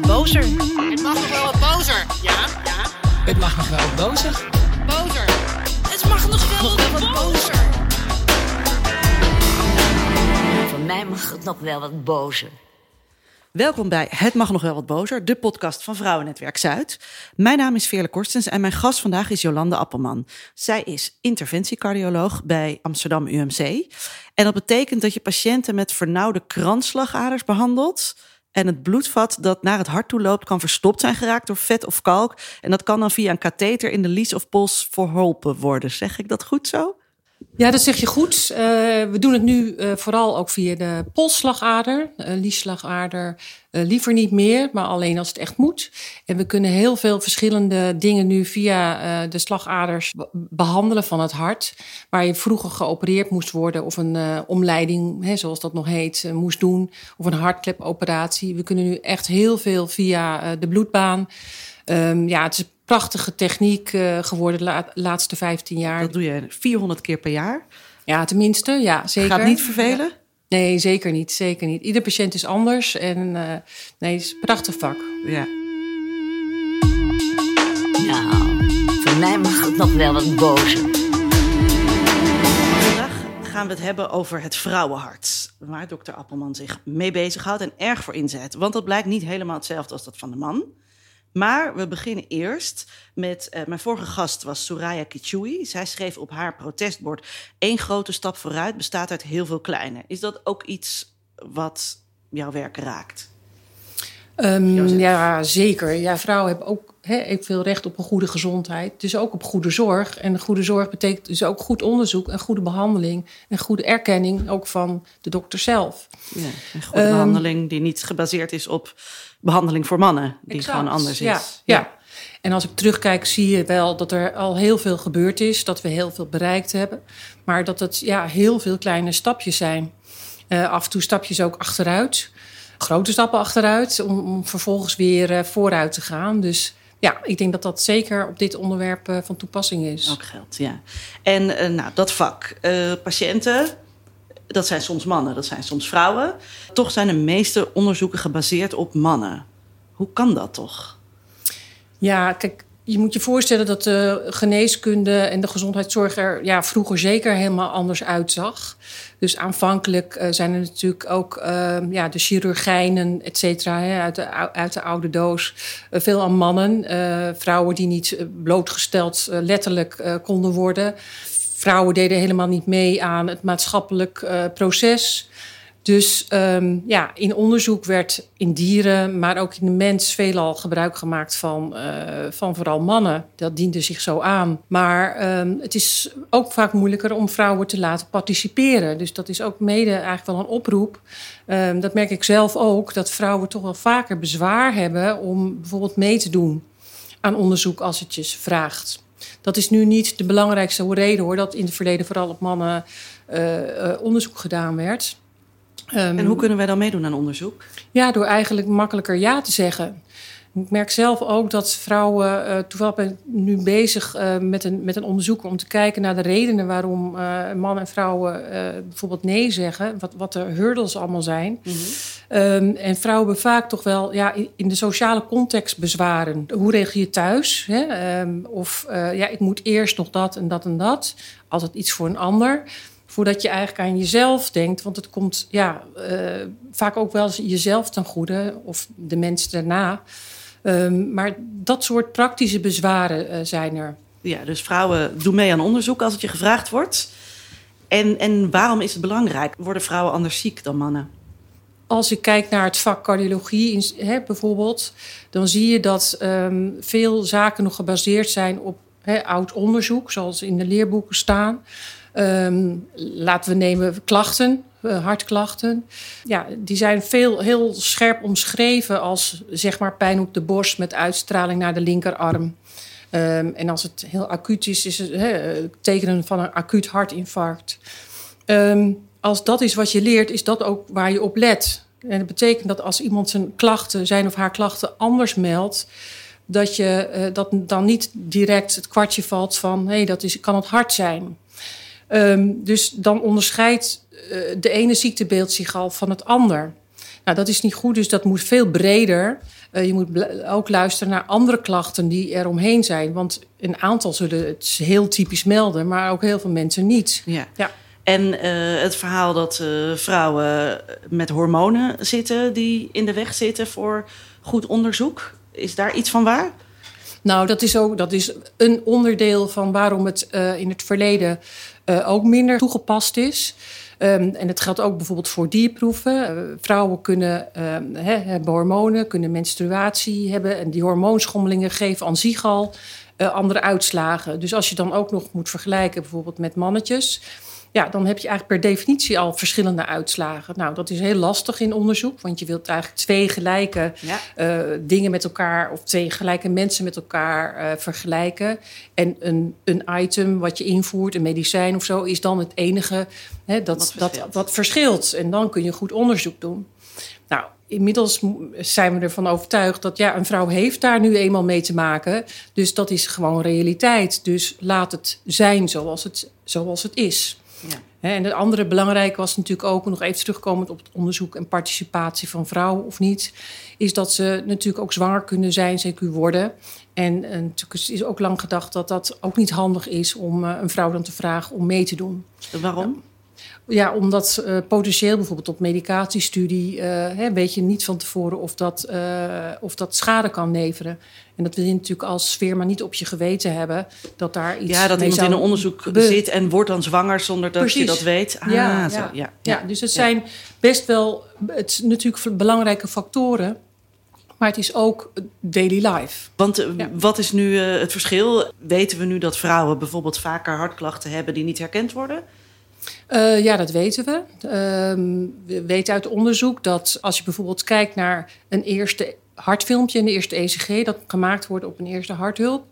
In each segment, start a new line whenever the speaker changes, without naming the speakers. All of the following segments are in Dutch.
wat bozer.
Het mag nog wel wat bozer. Ja, ja.
Het mag nog wel wat bozer.
Bozer. Het mag nog wel
Nog wel
wat
wat
bozer.
Voor mij mag het nog wel wat bozer.
Welkom bij Het Mag Nog Wel Wat Bozer, de podcast van Vrouwennetwerk Zuid. Mijn naam is Veerle Korstens en mijn gast vandaag is Jolande Appelman. Zij is interventiecardioloog bij Amsterdam UMC. En dat betekent dat je patiënten met vernauwde kransslagaders behandelt... en het bloedvat dat naar het hart toe loopt kan verstopt zijn geraakt door vet of kalk. En dat kan dan via een katheter in de lies of pols verholpen worden. Zeg ik dat goed zo?
Ja, dat zeg je goed. Eh, we doen het nu eh, vooral ook via de polsslagader, uh, liesslagader. Eh, liever niet meer, maar alleen als het echt moet. En we kunnen heel veel verschillende dingen nu via eh, de slagaders be- behandelen van het hart. Waar je vroeger geopereerd moest worden of een eh, omleiding, hè, zoals dat nog heet, moest doen. Of een hartklepoperatie. We kunnen nu echt heel veel via de bloedbaan. Ehm, ja, het is een prachtige techniek geworden de la- laatste 15 jaar.
Dat doe je 400 keer per jaar.
Ja, tenminste, ja, zeker.
Gaat niet vervelen?
Nee, zeker niet, zeker niet. Ieder patiënt is anders en eh, nee, het is een prachtig vak.
Ja.
Nou, voor mij mag het nog wel wat bozer.
Vandaag gaan we het hebben over het vrouwenhart. Waar dokter Appelman zich mee bezighoudt en erg voor inzet. Want dat blijkt niet helemaal hetzelfde als dat van de man. Maar we beginnen eerst met... eh, mijn vorige gast was Soraya Kichui. Zij schreef op haar protestbord... één grote stap vooruit bestaat uit heel veel kleine. Is dat ook iets wat jouw werk raakt?
Ehm, ja, zeker. Ja, vrouwen hebben ook hè, evenveel recht op een goede gezondheid. Dus ook op goede zorg. En goede zorg betekent dus ook goed onderzoek en goede behandeling. En goede erkenning ook van de dokter zelf.
Ja, een goede behandeling die niet gebaseerd is op behandeling voor mannen. Die
Exact.
gewoon anders is.
Ja, ja. En als ik terugkijk, zie je wel dat er al heel veel gebeurd is. Dat we heel veel bereikt hebben. Maar dat het ja, heel veel kleine stapjes zijn. Eh, af en toe stapjes ook achteruit. Grote stappen achteruit. Om, om vervolgens weer eh, vooruit te gaan. Dus ja, ik denk dat dat zeker op dit onderwerp eh, van toepassing is.
Ook geldt, ja. En eh, nou, dat vak, patiënten, dat zijn soms mannen, dat zijn soms vrouwen. Toch zijn de meeste onderzoeken gebaseerd op mannen. Hoe kan dat toch?
Ja, kijk, je moet je voorstellen dat de geneeskunde en de gezondheidszorg er ja, vroeger zeker helemaal anders uitzag. Dus aanvankelijk eh, zijn er natuurlijk ook eh, ja, de chirurgijnen, et cetera, uit, de, uit de oude doos. eh, veel aan mannen, eh, vrouwen die niet blootgesteld letterlijk konden worden. Vrouwen deden helemaal niet mee aan het maatschappelijk proces. Dus um, ja, in onderzoek werd in dieren, maar ook in de mens veelal gebruik gemaakt van, uh, van vooral mannen. Dat diende zich zo aan. Maar um, het is ook vaak moeilijker om vrouwen te laten participeren. Dus dat is ook mede eigenlijk wel een oproep. Um, dat merk ik zelf ook, dat vrouwen toch wel vaker bezwaar hebben om bijvoorbeeld mee te doen aan onderzoek als het je vraagt. Dat is nu niet de belangrijkste reden hoor, dat in het verleden vooral op mannen uh, uh, onderzoek gedaan werd.
Um, en hoe kunnen wij dan meedoen aan onderzoek?
Ja, door eigenlijk makkelijker ja te zeggen. Ik merk zelf ook dat vrouwen, uh, toevallig ben ik nu bezig uh, met, een, met een onderzoek om te kijken naar de redenen waarom uh, mannen en vrouwen bijvoorbeeld nee zeggen, wat, wat de hurdles allemaal zijn. Mm -hmm. um, en vrouwen hebben vaak toch wel ja, in de sociale context bezwaren. Hoe regel je thuis? Hè? Um, of ja, ik moet eerst nog dat en dat en dat. Altijd iets voor een ander voordat je eigenlijk aan jezelf denkt. Want het komt ja, uh, vaak ook wel eens jezelf ten goede of de mensen daarna. Um, maar dat soort praktische bezwaren uh, zijn er.
Ja, dus vrouwen doen mee aan onderzoek als het je gevraagd wordt. En, en waarom is het belangrijk? Worden vrouwen anders ziek dan mannen?
Als ik kijk naar het vak cardiologie bijvoorbeeld, dan zie je dat um, veel zaken nog gebaseerd zijn op oud onderzoek, zoals in de leerboeken staan. Um, laten we nemen klachten, uh, hartklachten. Ja, die zijn veel, heel scherp omschreven als zeg maar pijn op de borst met uitstraling naar de linkerarm. Um, en als het heel acuut is, is het he, tekenen van een acuut hartinfarct. Um, als dat is wat je leert, is dat ook waar je op let. En dat betekent dat als iemand zijn klachten, zijn of haar klachten anders meldt, dat je uh, dat dan niet direct het kwartje valt van hé, hey, dat is, kan het hart zijn. Um, dus dan onderscheidt uh, de ene ziektebeeld zich al van het ander. Nou, dat is niet goed, dus dat moet veel breder. je moet ook luisteren naar andere klachten die er omheen zijn. Want een aantal zullen het heel typisch melden, maar ook heel veel mensen niet.
Ja.
Ja.
En eh, het verhaal dat eh, vrouwen met hormonen zitten die in de weg zitten voor goed onderzoek. Is daar iets van waar?
Nou, dat is ook dat is een onderdeel van waarom het in het verleden uh, ook minder toegepast is. Um, en het geldt ook bijvoorbeeld voor dierproeven. Uh, vrouwen kunnen he, hebben hormonen, kunnen menstruatie hebben. En die hormoonschommelingen geven aan zich al andere uitslagen. Dus als je dan ook nog moet vergelijken bijvoorbeeld met mannetjes ja, dan heb je eigenlijk per definitie al verschillende uitslagen. Nou, dat is heel lastig in onderzoek, want je wilt eigenlijk twee gelijke ja. uh, dingen met elkaar of twee gelijke mensen met elkaar uh, vergelijken. En een, een item wat je invoert, een medicijn of zo, is dan het enige hè, dat, wat verschilt. dat wat verschilt. En dan kun je goed onderzoek doen. Nou, inmiddels zijn we ervan overtuigd dat ja, een vrouw heeft daar nu eenmaal mee te maken. Dus dat is gewoon realiteit. Dus laat het zijn zoals het, zoals het is. Ja. En het andere belangrijke was natuurlijk ook, nog even terugkomend op het onderzoek en participatie van vrouwen of niet, is dat ze natuurlijk ook zwanger kunnen zijn, zeker worden. En, en natuurlijk is ook lang gedacht dat dat ook niet handig is om uh, een vrouw dan te vragen om mee te doen.
Waarom?
Ja, omdat uh, potentieel bijvoorbeeld op medicatiestudie uh, hè, weet je niet van tevoren of dat, uh, of dat schade kan leveren. En dat wil je natuurlijk als firma niet op je geweten hebben. Dat daar iets
Ja, dat iemand in een onderzoek zit en wordt dan zwanger zonder dat Precies. je dat weet.
Ah, ja, zo, ja. ja, ja. dus het zijn best wel het natuurlijk belangrijke factoren. Maar het is ook daily life.
Want ja. wat is nu uh, het verschil? Weten we nu dat vrouwen bijvoorbeeld vaker hartklachten hebben die niet herkend worden?
Uh, ja, dat weten we. Uh, we weten uit onderzoek dat als je bijvoorbeeld kijkt naar een eerste hartfilmpje, een eerste ECG, dat gemaakt wordt op een eerste harthulp,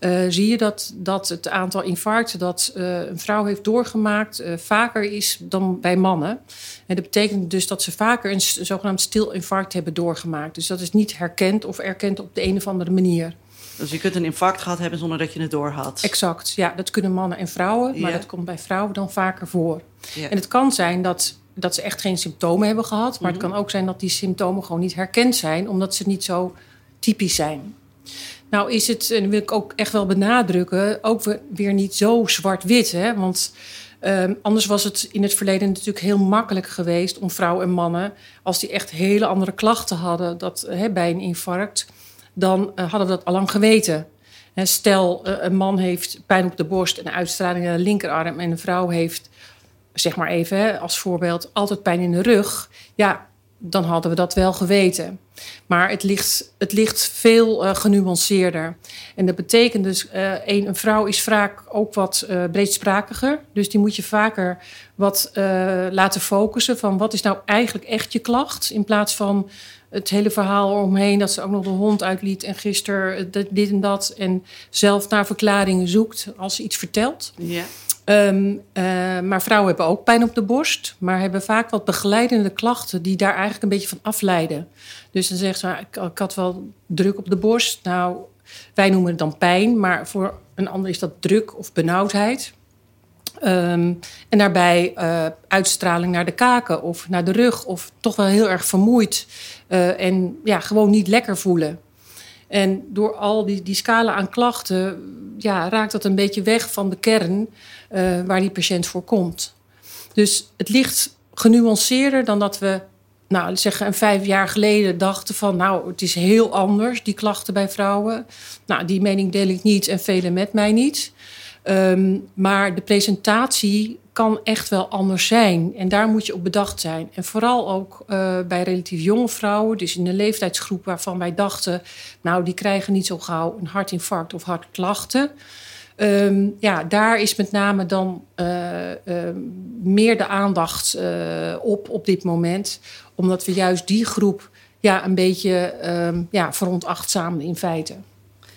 uh, zie je dat, dat het aantal infarcten dat een vrouw heeft doorgemaakt vaker is dan bij mannen. En dat betekent dus dat ze vaker een zogenaamd stil infarct hebben doorgemaakt. Dus dat is niet herkend of erkend op de een of andere manier.
Dus je kunt een infarct gehad hebben zonder dat je het door had.
Exact, ja. Dat kunnen mannen en vrouwen, maar ja. dat komt bij vrouwen dan vaker voor. Ja. En het kan zijn dat, dat ze echt geen symptomen hebben gehad, maar mm -hmm. het kan ook zijn dat die symptomen gewoon niet herkend zijn, omdat ze niet zo typisch zijn. Nou is het, en dat wil ik ook echt wel benadrukken, ook weer niet zo zwart-wit. Hè? Want um, anders was het in het verleden natuurlijk heel makkelijk geweest om vrouwen en mannen, als die echt hele andere klachten hadden dat, bij een infarct, dan uh, hadden we dat al lang geweten. En stel, uh, een man heeft pijn op de borst en uitstraling naar de linkerarm... en een vrouw heeft, zeg maar even als voorbeeld, altijd pijn in de rug... ja, dan hadden we dat wel geweten. Maar het ligt, het ligt veel uh, genuanceerder. En dat betekent dus, uh, een, een, vrouw is vaak ook wat uh, breedsprakiger. Dus die moet je vaker wat laten focussen van wat is nou eigenlijk echt je klacht... in plaats van het hele verhaal omheen dat ze ook nog de hond uitliet en gisteren dit en dat. En zelf naar verklaringen zoekt als ze iets vertelt.
Ja.
Um, uh, maar vrouwen hebben ook pijn op de borst, maar hebben vaak wat begeleidende klachten die daar eigenlijk een beetje van afleiden. Dus dan zegt ze, ik, ik had wel druk op de borst. Nou, wij noemen het dan pijn, maar voor een ander is dat druk of benauwdheid. Um, en daarbij uh, uitstraling naar de kaken of naar de rug, of toch wel heel erg vermoeid uh, en ja, gewoon niet lekker voelen. En door al die, die scala aan klachten ja, raakt dat een beetje weg van de kern uh, waar die patiënt voor komt. Dus het ligt genuanceerder dan dat we, nou, zeggen, een vijf jaar geleden dachten van, nou, het is heel anders, die klachten bij vrouwen. Nou, die mening deel ik niet en velen met mij niet. Um, maar de presentatie kan echt wel anders zijn. En daar moet je op bedacht zijn. En vooral ook uh, bij relatief jonge vrouwen, dus in de leeftijdsgroep waarvan wij dachten, nou, die krijgen niet zo gauw een hartinfarct of hartklachten. Um, ja, daar is met name dan uh, uh, meer de aandacht op op dit moment. Omdat we juist die groep ja, een beetje um, ja, veronachtzamen in feite.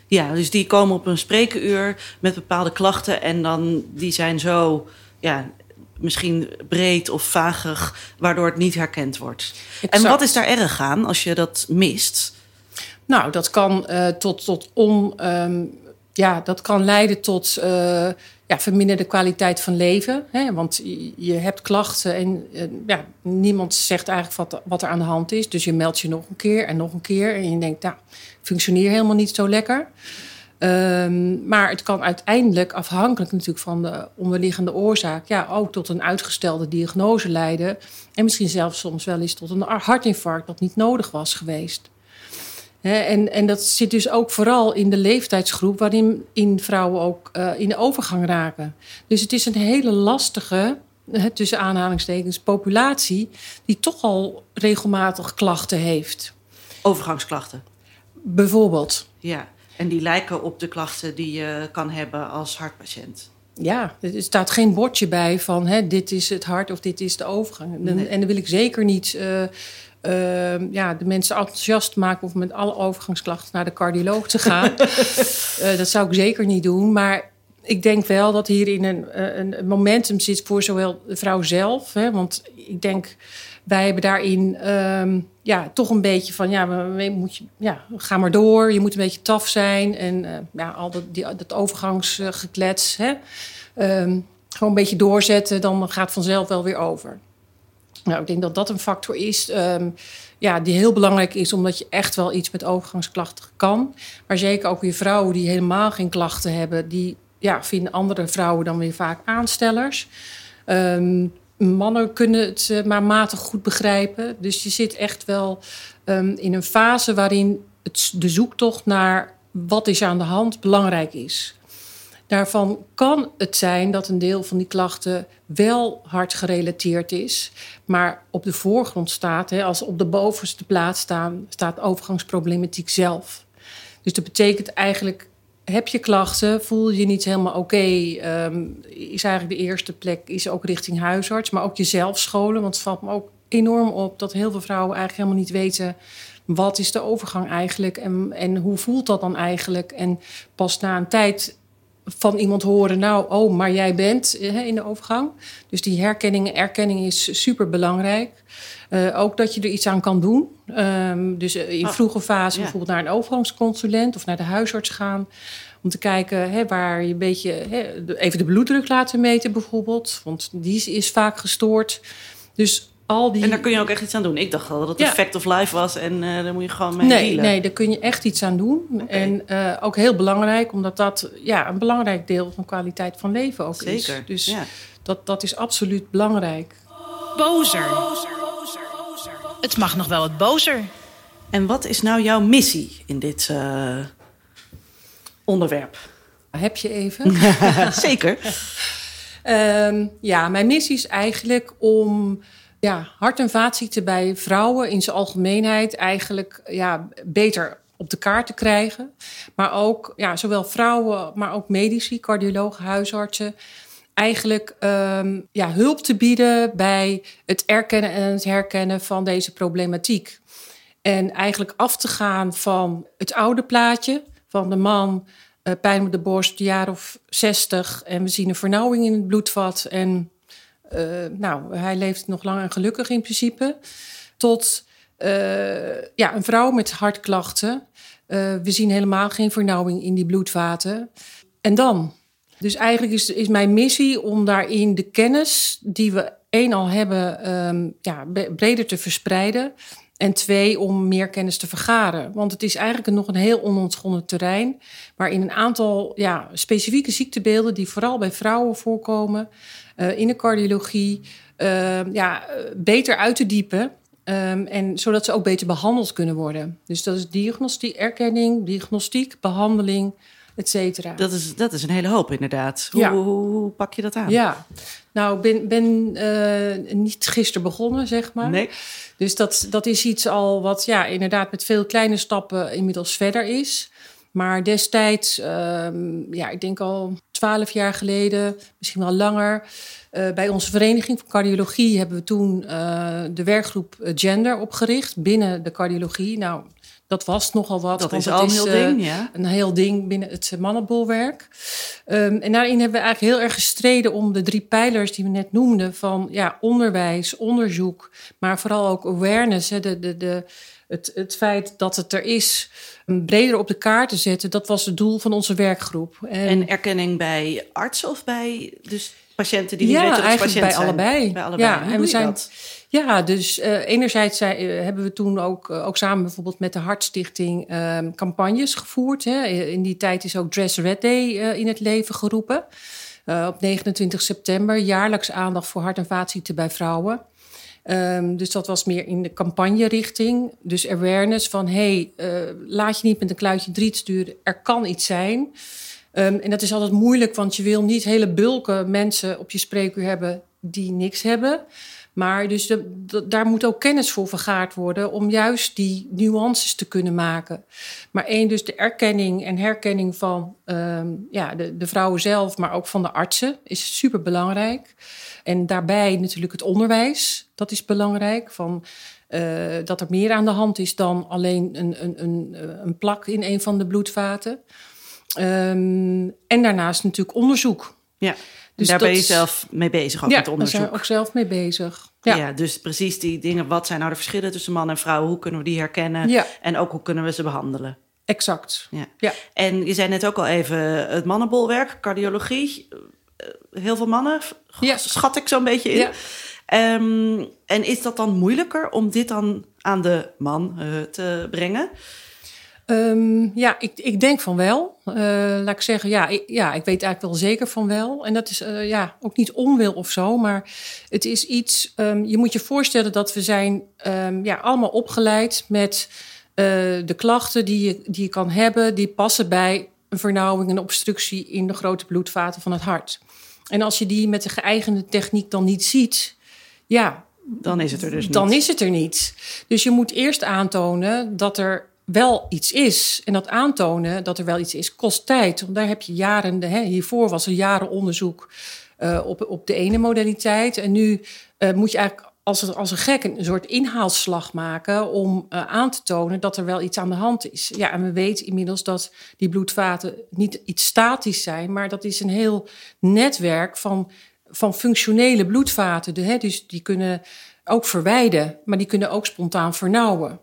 Ja, dus die komen op een sprekenuur met bepaalde klachten en dan die zijn zo ja, misschien breed of vagig, waardoor het niet herkend wordt. Exact. En wat is daar erg aan als je dat mist?
Nou, dat kan uh, tot, tot on. Um, ja, dat kan leiden tot uh, ja, verminderde kwaliteit van leven. Hè? Want je, hebt klachten en eh, ja, niemand zegt eigenlijk wat, wat er aan de hand is. Dus je meldt je nog een keer en nog een keer. En je denkt, nou, functioneer helemaal niet zo lekker. Ehm, maar het kan uiteindelijk, afhankelijk natuurlijk van de onderliggende oorzaak, ja, ook tot een uitgestelde diagnose leiden. En misschien zelfs soms wel eens tot een hartinfarct dat niet nodig was geweest. En, en dat zit dus ook vooral in de leeftijdsgroep waarin in vrouwen ook eh, in de overgang raken. Dus het is een hele lastige, tussen aanhalingstekens, populatie die toch al regelmatig klachten heeft.
Overgangsklachten.
Bijvoorbeeld.
Ja, en die lijken op de klachten die je kan hebben als hartpatiënt.
Ja, er staat geen bordje bij van hè, dit is het hart of dit is de overgang. En,
Nee.
en dan wil ik zeker niet eh, eh, ja, de mensen enthousiast maken of met alle overgangsklachten naar de cardioloog te gaan. Eh, dat zou ik zeker niet doen. Maar ik denk wel dat hierin een, een, een momentum zit voor zowel de vrouw zelf. Hè, want ik denk, wij hebben daarin ehm, ja, toch een beetje van... ja, moet je, ja, ga maar door, je moet een beetje taf zijn. En eh, ja, al dat, die, dat overgangsgeklets, hè. Ehm, gewoon een beetje doorzetten, dan gaat vanzelf wel weer over. Nou, ik denk dat dat een factor is ehm, ja, die heel belangrijk is... omdat je echt wel iets met overgangsklachten kan. Maar zeker ook weer vrouwen die helemaal geen klachten hebben... die ja, vinden andere vrouwen dan weer vaak aanstellers. Ehm, mannen kunnen het eh, maar matig goed begrijpen. Dus je zit echt wel ehm, in een fase waarin het, de zoektocht naar wat is aan de hand belangrijk is. Daarvan kan het zijn dat een deel van die klachten wel hartgerelateerd is, maar op de voorgrond staat, hè, als op de bovenste plaats staan, staat overgangsproblematiek zelf. Dus dat betekent eigenlijk, heb je klachten, voel je niet helemaal oké, ehm, is eigenlijk de eerste plek is ook richting huisarts, maar ook jezelf scholen, want het valt me ook enorm op dat heel veel vrouwen eigenlijk helemaal niet weten wat is de overgang eigenlijk en, en hoe voelt dat dan eigenlijk? En pas na een tijd van iemand horen, nou, oh, maar jij bent in de overgang. Dus die herkenning en erkenning is super belangrijk. Ook dat je er iets aan kan doen. Ehm, dus in
Oh,
vroege fase
ja.
bijvoorbeeld naar een overgangsconsulent of naar de huisarts gaan. Om te kijken hè, waar je een beetje hè, even de bloeddruk laten meten, bijvoorbeeld. Want die is vaak gestoord. Dus al die.
En daar kun je ook echt iets aan doen. Ik dacht al dat het
Ja.
fact of life was en eh daar moet je gewoon mee
Nee,
dealen.
nee, daar kun je echt iets aan doen. En eh, ook heel belangrijk, omdat dat ja, een belangrijk deel van kwaliteit van leven ook is.
Zeker.
Dus
ja.
dat, dat is absoluut belangrijk.
Bozer. Het mag nog wel wat bozer.
En wat is nou jouw missie in dit eh, onderwerp?
Heb je even?
Zeker.
Ehm, ja, mijn missie is eigenlijk om ja, hart- en vaatziekten bij vrouwen in zijn algemeenheid eigenlijk ja, beter op de kaart te krijgen. Maar ook ja, zowel vrouwen, maar ook medici, cardiologen, huisartsen. Eigenlijk ehm, ja, hulp te bieden bij het erkennen en het herkennen van deze problematiek. En eigenlijk af te gaan van het oude plaatje van de man, eh, pijn op de borst, jaar of 60 en we zien een vernauwing in het bloedvat. En eh, nou, hij leeft nog lang en gelukkig in principe. Tot eh, ja, een vrouw met hartklachten. We zien helemaal geen vernauwing in die bloedvaten. En dan? Dus eigenlijk is, is mijn missie om daarin de kennis die we één al hebben, ehm, ja, breder te verspreiden. En twee, om meer kennis te vergaren. Want het is eigenlijk nog een heel onontgonnen terrein. Waarin een aantal ja, specifieke ziektebeelden, die vooral bij vrouwen voorkomen, eh, in de cardiologie, eh, ja, eh, beter uit te diepen. Ehm, en zodat ze ook beter behandeld kunnen worden. Dus dat is diagnostiek, erkenning, diagnostiek, behandeling, et cetera.
Dat is, dat is een hele hoop inderdaad. Hoe,
Ja.
hoe, hoe pak je dat aan?
Ja, nou, ik ben, ben eh, niet gisteren begonnen, zeg maar.
Nee?
Dus dat, dat is iets al wat ja, inderdaad met veel kleine stappen inmiddels verder is. Maar destijds, ehm, ja, ik denk al twaalf jaar geleden, misschien wel langer. eh, bij onze vereniging van cardiologie hebben we toen eh, de werkgroep gender opgericht binnen de cardiologie. Nou, dat was nogal wat.
Dat is al een heel
eh,
ding, ja.
een heel ding binnen het mannenbolwerk. Ehm, en daarin hebben we eigenlijk heel erg gestreden om de drie pijlers die we net noemden: van ja, onderwijs, onderzoek, maar vooral ook awareness. Hè, de, de, de, het, het feit dat het er is, breder op de kaart te zetten. Dat was het doel van onze werkgroep.
En erkenning bij artsen of bij dus patiënten die niet
Ja,
weten dat patiënt
bij
zijn?
allebei.
Bij allebei.
Ja, en we zijn-
dat?
Ja, dus eh, enerzijds eh, hebben we toen ook, eh, ook samen bijvoorbeeld met de Hartstichting ehm, campagnes gevoerd. Hè. In die tijd is ook Dress Red Day in het leven geroepen. Op 29 september, jaarlijks aandacht voor hart- en vaatziekten bij vrouwen. Ehm, dus dat was meer in de campagne-richting. Dus awareness van, hey, laat je niet met een kluitje driet sturen. Er kan iets zijn. Ehm, en dat is altijd moeilijk, want je wil niet hele bulken mensen op je spreekuur hebben die niks hebben. Maar dus daar moet ook kennis voor vergaard worden om juist die nuances te kunnen maken. Maar één, dus de erkenning en herkenning van ehm, ja, de, de vrouwen zelf, maar ook van de artsen, is super belangrijk. En daarbij natuurlijk het onderwijs, dat is belangrijk. Van, eh, dat er meer aan de hand is dan alleen een, een, een, een plak in een van de bloedvaten. Ehm, en daarnaast natuurlijk onderzoek.
Ja,
Dus
daar ben je zelf mee bezig, ook
ja,
met
daar
onderzoek.
zijn we ook zelf mee bezig.
Ja.
Ja,
dus precies die dingen. Wat zijn nou de verschillen tussen man en vrouw? Hoe kunnen we die herkennen?
Ja.
En ook hoe kunnen we ze behandelen?
exact.
Ja.
Ja.
En je zei net ook al even het mannenbolwerk, cardiologie. Eh, Heel veel mannen,
Ja.
schat ik zo'n beetje in.
Ja.
Ehm, en is dat dan moeilijker om dit dan aan de man eh, te brengen?
Ehm, ja, ik, ik denk van wel. Eh, laat ik zeggen, ja ik, ja, ik weet eigenlijk wel zeker van wel. En dat is eh, ja, ook niet onwil of zo, maar het is iets... ehm, je moet je voorstellen dat we zijn ehm, ja, allemaal opgeleid met eh, de klachten die je, die je kan hebben... die passen bij een vernauwing, een obstructie in de grote bloedvaten van het hart. En als je die met de geëigende techniek dan niet ziet... ja,
Dan is het er dus niet.
dan is het er niet. Dus je moet eerst aantonen dat er wel iets is. En dat aantonen dat er wel iets is, kost tijd. Want daar heb je jaren, hè, hiervoor was er jaren onderzoek eh, op, op de ene modaliteit. En nu eh, moet je eigenlijk als, als een gek een soort inhaalslag maken om eh, aan te tonen dat er wel iets aan de hand is. Ja, en we weten inmiddels dat die bloedvaten niet iets statisch zijn, maar dat is een heel netwerk van, van functionele bloedvaten. Hè, dus die kunnen ook verwijden, maar die kunnen ook spontaan vernauwen.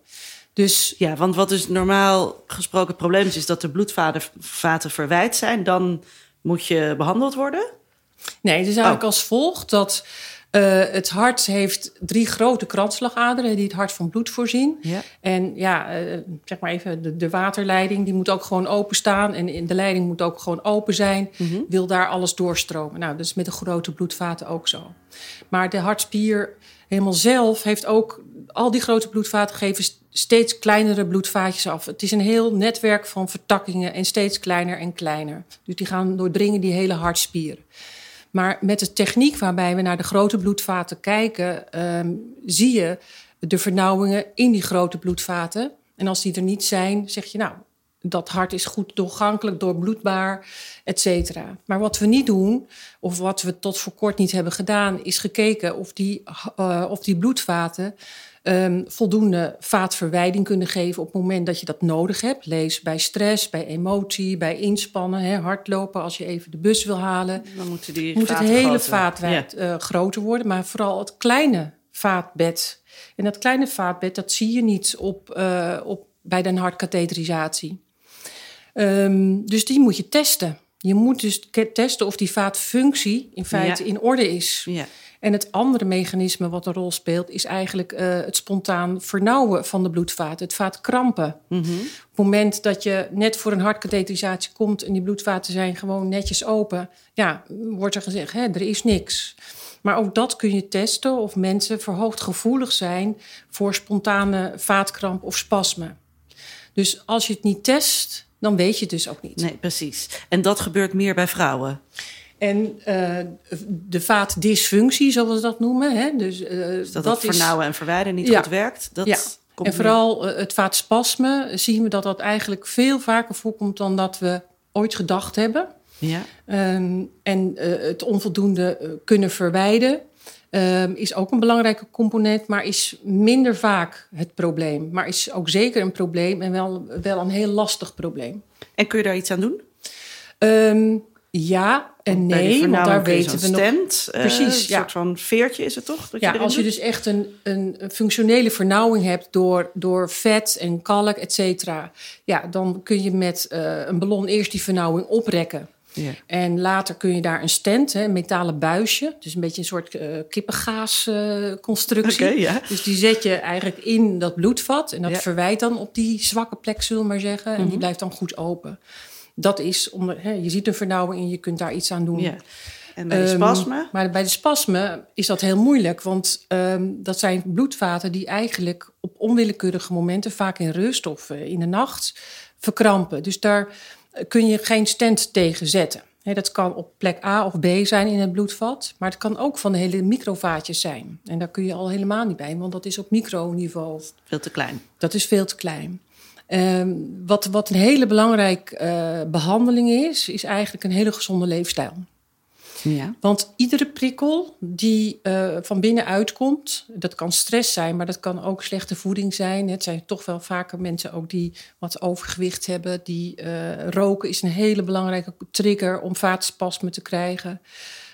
Dus
Ja, want wat dus normaal gesproken het probleem is, is dat de bloedvaten vaten verwijt zijn. Dan moet je behandeld worden.
Nee, het is eigenlijk
Oh.
als volgt dat eh, het hart heeft drie grote kransslagaderen die het hart van bloed voorzien.
Ja.
En ja, eh, zeg maar even, de, de waterleiding die moet ook gewoon openstaan. En in de leiding moet ook gewoon open zijn. Wil daar alles doorstromen. Nou, dat is met de grote bloedvaten ook zo. Maar de hartspier helemaal zelf heeft ook... Al die grote bloedvaten geven steeds kleinere bloedvaatjes af. Het is een heel netwerk van vertakkingen en steeds kleiner en kleiner. Dus die gaan doordringen die hele hartspier. Maar met de techniek waarbij we naar de grote bloedvaten kijken, ehm, zie je de vernauwingen in die grote bloedvaten. En als die er niet zijn, zeg je nou, dat hart is goed doorgankelijk, doorbloedbaar, et cetera. Maar wat we niet doen, of wat we tot voor kort niet hebben gedaan, is gekeken of die, eh, of die bloedvaten ehm, voldoende vaatverwijding kunnen geven op het moment dat je dat nodig hebt. Lees bij stress, bij emotie, bij inspannen, hè, hardlopen als je even de bus wil halen
Dan moeten die
moet het hele
groter.
vaatwijd eh, groter worden, maar vooral het kleine vaatbed. En dat kleine vaatbed, dat zie je niet op, eh, op, bij de hartkatheterisatie. Ehm, dus die moet je testen. Je moet dus testen of die vaatfunctie in feite
Ja.
in orde is.
Ja.
En het andere mechanisme wat een rol speelt, is eigenlijk eh, het spontaan vernauwen van de bloedvaten, het vaatkrampen.
Mhm.
Op het moment dat je net voor een hartkatheterisatie komt en die bloedvaten zijn gewoon netjes open, ja, wordt er gezegd, hè, er is niks. Maar ook dat kun je testen of mensen verhoogd gevoelig zijn voor spontane vaatkramp of spasme. Dus als je het niet test, dan weet je het dus ook niet.
Nee, precies. En dat gebeurt meer bij vrouwen.
En eh, de vaatdysfunctie, zoals we dat noemen, hè, dus, eh,
Dus dat,
dat
dat
is
vernauwen en verwijderen niet
Ja.
goed werkt. Dat
Ja.
komt
En vooral eh, het vaatspasme zien we dat dat eigenlijk veel vaker voorkomt dan dat we ooit gedacht hebben.
Ja.
Ehm, en eh, het onvoldoende kunnen verwijden ehm, is ook een belangrijke component, maar is minder vaak het probleem. Maar is ook zeker een probleem en wel, wel een heel lastig probleem.
En kun je daar iets aan doen?
Ehm, ja en nee, want daar weten we nog.
eh,
Precies,
Een
ja.
soort van veertje is het toch? Dat
Ja, als je
doet?
dus echt een, een een functionele vernauwing hebt door, door vet en kalk, et cetera. Ja, dan kun je met eh, een ballon eerst die vernauwing oprekken.
Ja.
En later kun je daar een stand, hè, een metalen buisje. Dus een beetje een soort uh, kippengaasconstructie.
Ja.
Dus die zet je eigenlijk in dat bloedvat. En dat
Ja.
verwijt dan op die zwakke plek, zullen we maar zeggen. En
Mhm.
die blijft dan goed open. Dat is, om, hè, je ziet een vernauwing en je kunt daar iets aan doen.
ja. En bij de
Ehm,
spasmen?
maar bij de spasmen is dat heel moeilijk. Want ehm, dat zijn bloedvaten die eigenlijk op onwillekeurige momenten, vaak in rust of in de nacht, verkrampen. Dus daar kun je geen stent tegen zetten. Hè, dat kan op plek A of B zijn in het bloedvat. Maar het kan ook van de hele microvaatjes zijn. En daar kun je al helemaal niet bij, want dat is op microniveau.
Veel te klein.
Dat is veel te klein. Ehm, wat, wat een hele belangrijke eh, behandeling is, is eigenlijk een hele gezonde leefstijl.
Ja.
Want iedere prikkel die eh, van binnenuit komt, dat kan stress zijn, maar dat kan ook slechte voeding zijn. Het zijn toch wel vaker mensen ook die wat overgewicht hebben. Die eh, roken is een hele belangrijke trigger om vaatspasmen te krijgen.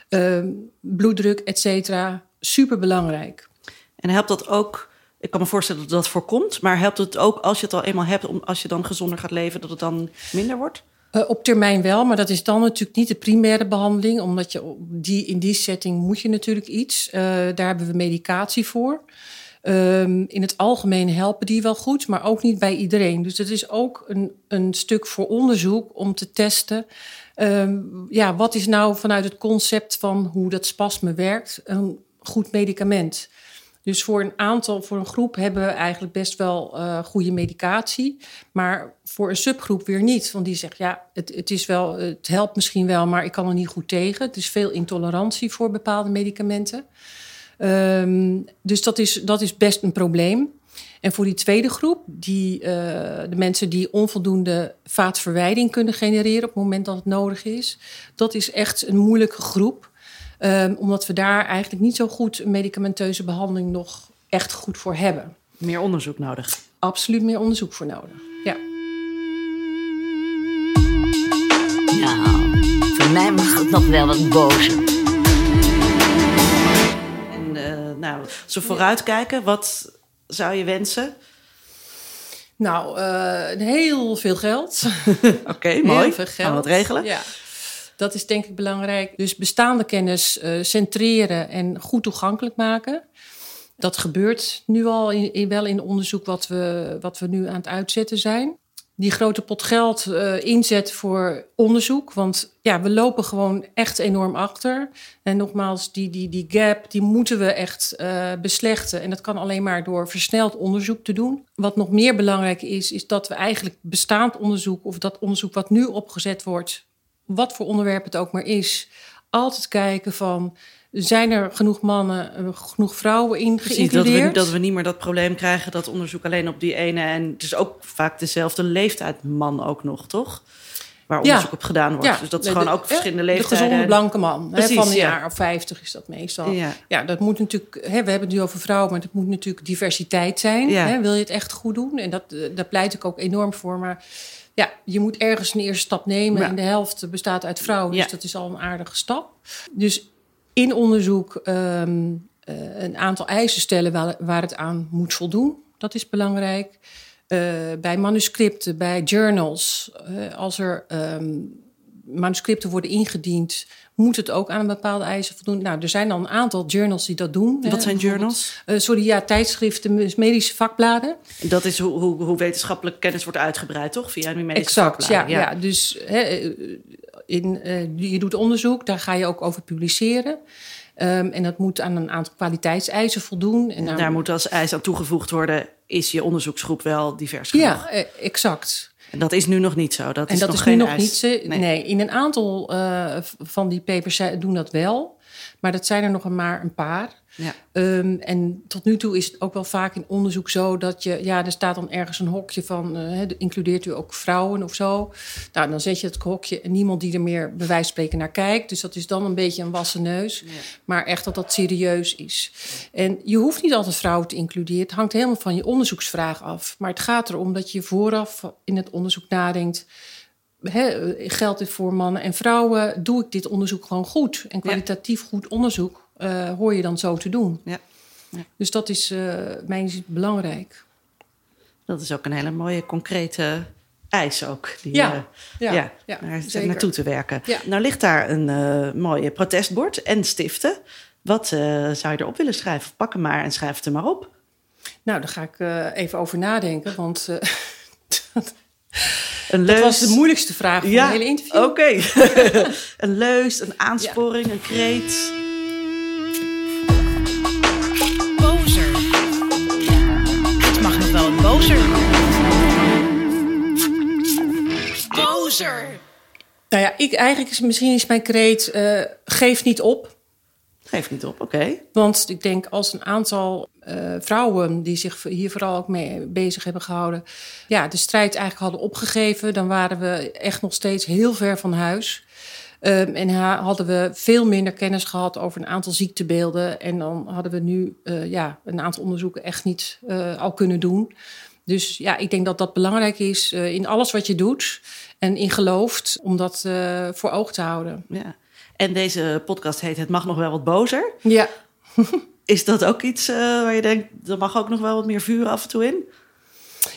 Ehm, bloeddruk, et cetera. Super belangrijk.
En helpt dat ook... Ik kan me voorstellen dat dat voorkomt. Maar helpt het ook als je het al eenmaal hebt... Om, als je dan gezonder gaat leven, dat het dan minder wordt?
Eh, op termijn wel, maar dat is dan natuurlijk niet de primaire behandeling. Omdat je die, in die setting moet je natuurlijk iets. Eh, daar hebben we medicatie voor. Ehm, in het algemeen helpen die wel goed, maar ook niet bij iedereen. Dus het is ook een, een stuk voor onderzoek om te testen. ehm, ja, wat is nou vanuit het concept van hoe dat spasme werkt een goed medicament? Dus voor een aantal, voor een groep hebben we eigenlijk best wel eh, goede medicatie. Maar voor een subgroep weer niet. Want die zegt, ja, het, het, is wel, het helpt misschien wel, maar ik kan er niet goed tegen. Het is veel intolerantie voor bepaalde medicamenten. Ehm, dus dat is, dat is best een probleem. En voor die tweede groep, die, eh, de mensen die onvoldoende vaatverwijding kunnen genereren op het moment dat het nodig is, dat is echt een moeilijke groep. Ehm, omdat we daar eigenlijk niet zo goed een medicamenteuze behandeling nog echt goed voor hebben.
Meer onderzoek nodig.
Absoluut meer onderzoek voor nodig. Ja.
Nou, voor mij mag het nog wel wat bozer.
En eh, nou, als we vooruitkijken, wat zou je wensen?
Nou, eh, heel veel geld.
Oké,
Heel
mooi.
veel
Gaan
geld.
we wat regelen?
Ja. Dat is denk ik belangrijk. Dus bestaande kennis eh, centreren en goed toegankelijk maken. Dat gebeurt nu al in, wel in onderzoek wat we, wat we nu aan het uitzetten zijn. Die grote pot geld eh, inzet voor onderzoek. Want ja, we lopen gewoon echt enorm achter. En nogmaals, die, die, die gap die moeten we echt eh, beslechten. En dat kan alleen maar door versneld onderzoek te doen. Wat nog meer belangrijk is, is dat we eigenlijk bestaand onderzoek... of dat onderzoek wat nu opgezet wordt, wat voor onderwerp het ook maar is... altijd kijken van, zijn er genoeg mannen, eh, genoeg vrouwen in
Precies, dat
geïncludeerd?
we, dat we niet meer dat probleem krijgen dat onderzoek alleen op die ene. En het is ook vaak dezelfde leeftijd man ook nog, toch? Waar
Ja.
onderzoek op gedaan wordt.
Ja,
dus dat is
de-
gewoon
de-
ook verschillende
De
leeftijden.
gezonde blanke man. hè, van een
ja.
jaar of 50 is dat meestal.
Ja.
Dat moet natuurlijk. Hè, we hebben het nu over vrouwen, maar het moet natuurlijk diversiteit zijn. Hè, wil je het echt goed doen? En dat, eh, daar pleit ik ook enorm voor. Maar ja, je moet ergens een eerste stap nemen.
Ja.
En de helft bestaat uit vrouwen.
Ja.
Dus dat is al een aardige stap. Dus in onderzoek ehm, eh, een aantal eisen stellen waar, waar het aan moet voldoen. Dat is belangrijk. Eh, bij manuscripten, bij journals, eh, als er ehm, manuscripten worden ingediend, moet het ook aan een bepaalde eisen voldoen. Nou, er zijn al een aantal journals die dat doen.
Wat
hè.
zijn journals?
eh, sorry, ja, tijdschriften, medische vakbladen.
Dat is hoe, hoe, hoe wetenschappelijke kennis wordt uitgebreid, toch? Via die medische
Exact, ja,
vakbladen.
ja. Dus hè, eh, in, eh, je doet onderzoek, daar ga je ook over publiceren. Ehm, en dat moet aan een aantal kwaliteitseisen voldoen. En
Daar moet als eis aan toegevoegd worden, is je onderzoeksgroep wel divers genoeg?
Ja, exact.
En dat is nu nog niet zo. Dat
En
is
dat
nog
is
geen
nu nog
eis.
niet zo.
Nee.
Nee. in een aantal eh, van die papers doen dat wel. Maar dat zijn er nog maar een paar.
Ja.
Ehm, en tot nu toe is het ook wel vaak in onderzoek zo dat je, ja, er staat dan ergens een hokje van, eh, includeert u ook vrouwen of zo? Nou, dan zet je het hokje en niemand die er meer bij wijze van spreken naar kijkt. Dus dat is dan een beetje een wassen neus. Maar echt dat dat serieus is. En je hoeft niet altijd vrouwen te includeren. Het hangt helemaal van je onderzoeksvraag af. Maar het gaat erom dat je vooraf in het onderzoek nadenkt. Hè, geldt dit voor mannen en vrouwen? Doe ik dit onderzoek gewoon goed? En kwalitatief goed onderzoek eh, hoor je dan zo te doen.
Ja.
Dus dat is eh mijn belangrijk.
Dat is ook een hele mooie, concrete ijs ook. Die,
Ja,
eh,
ja,
ja,
ja,
daar
zeker.
naartoe te werken.
Ja.
Nou ligt daar een eh mooie protestbord en stiften. Wat zou je erop willen schrijven? Pak hem maar en schrijf het er maar op.
Nou, daar ga ik even over nadenken. Want
Een
dat was de moeilijkste vraag van
ja,
het hele interview.
Oké. een leus, een aansporing, een kreet.
Bozer. Het mag nog wel wat bozer. Bozer.
Nou ja, ik, eigenlijk is misschien is mijn kreet... eh, geef niet op.
Geef niet op, oké.
Want ik denk als een aantal eh, vrouwen die zich hier vooral ook mee bezig hebben gehouden, ja, de strijd eigenlijk hadden opgegeven, dan waren we echt nog steeds heel ver van huis. Ehm, en ha- hadden we veel minder kennis gehad over een aantal ziektebeelden. En dan hadden we nu eh, ja, een aantal onderzoeken echt niet eh, al kunnen doen. Dus ja, ik denk dat dat belangrijk is in alles wat je doet en in gelooft, om dat voor ogen te houden.
Ja. En deze podcast heet Het mag nog wel wat bozer.
Ja,
Is dat ook iets eh, waar je denkt, er mag ook nog wel wat meer vuur af en toe in?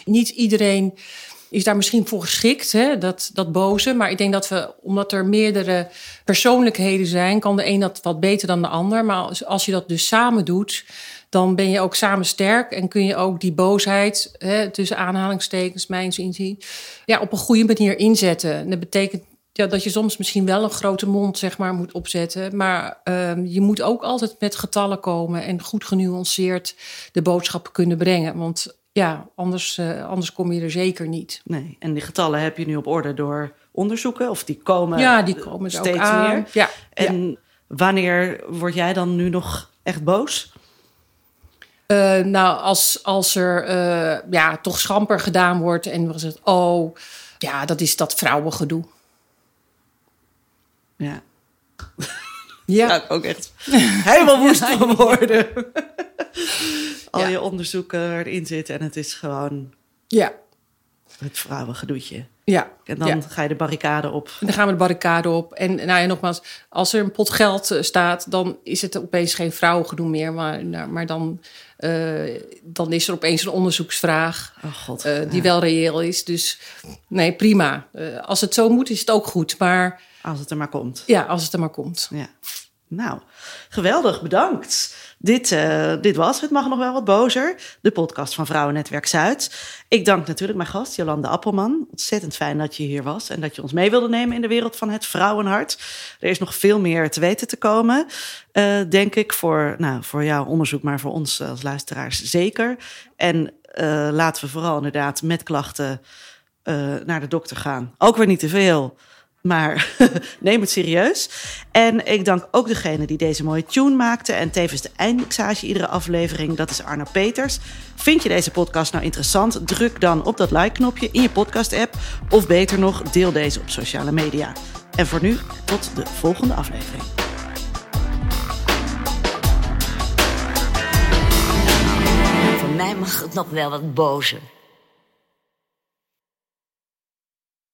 niet iedereen is daar misschien voor geschikt, hè, dat, dat boze. Maar ik denk dat we, omdat er meerdere persoonlijkheden zijn, kan de een dat wat beter dan de ander. Maar als, als je dat dus samen doet, dan ben je ook samen sterk en kun je ook die boosheid, hè, tussen aanhalingstekens, mijns inzien, ja, op een goede manier inzetten. En dat betekent ja, dat je soms misschien wel een grote mond zeg maar, moet opzetten. Maar ehm, je moet ook altijd met getallen komen en goed genuanceerd de boodschap kunnen brengen. Want ja, anders, eh, anders kom je er zeker niet.
Nee. En die getallen heb je nu op orde door onderzoeken? Of die komen,
ja, die komen
steeds
aan.
meer?
Ja, ja.
En wanneer word jij dan nu nog echt boos?
Eh, nou, als, als er eh, ja, toch schamper gedaan wordt en was het, oh, ja, dat is dat vrouwengedoe.
Ja.
Ja,
ik ook echt helemaal woest
Ja,
van worden. Al
Ja.
je onderzoeken erin zitten en het is gewoon
ja,
het vrouwengedoetje.
ja.
En dan
ja.
ga je de barricade op.
En dan gaan we de barricade op. En nou ja, nogmaals, als er een pot geld eh, staat, dan is het opeens geen vrouwengedoe meer. Maar, nou, maar dan, eh, dan is er opeens een onderzoeksvraag
Oh god.
eh, die wel reëel is. Dus nee, prima. Als het zo moet, is het ook goed. Maar
Als het er maar komt.
ja, als het er maar komt.
Ja. Nou, geweldig, bedankt. Dit, eh, dit was Het Mag Nog Wel Wat Bozer, de podcast van Vrouwennetwerk Zuid. Ik dank natuurlijk mijn gast, Jolande Appelman. Ontzettend fijn dat je hier was en dat je ons mee wilde nemen in de wereld van het vrouwenhart. Er is nog veel meer te weten te komen, eh, denk ik, voor, nou, voor jouw onderzoek, maar voor ons als luisteraars zeker. En eh, laten we vooral inderdaad met klachten naar de dokter gaan. Ook weer niet te veel. Maar neem het serieus. En ik dank ook degene die deze mooie tune maakte. En tevens de eindmixage iedere aflevering. Dat is Arno Peters. Vind je deze podcast nou interessant? Druk dan op dat like-knopje in je podcast-app. Of beter nog, deel deze op sociale media. En voor nu, tot de volgende aflevering.
Voor mij mag het nog wel wat bozer.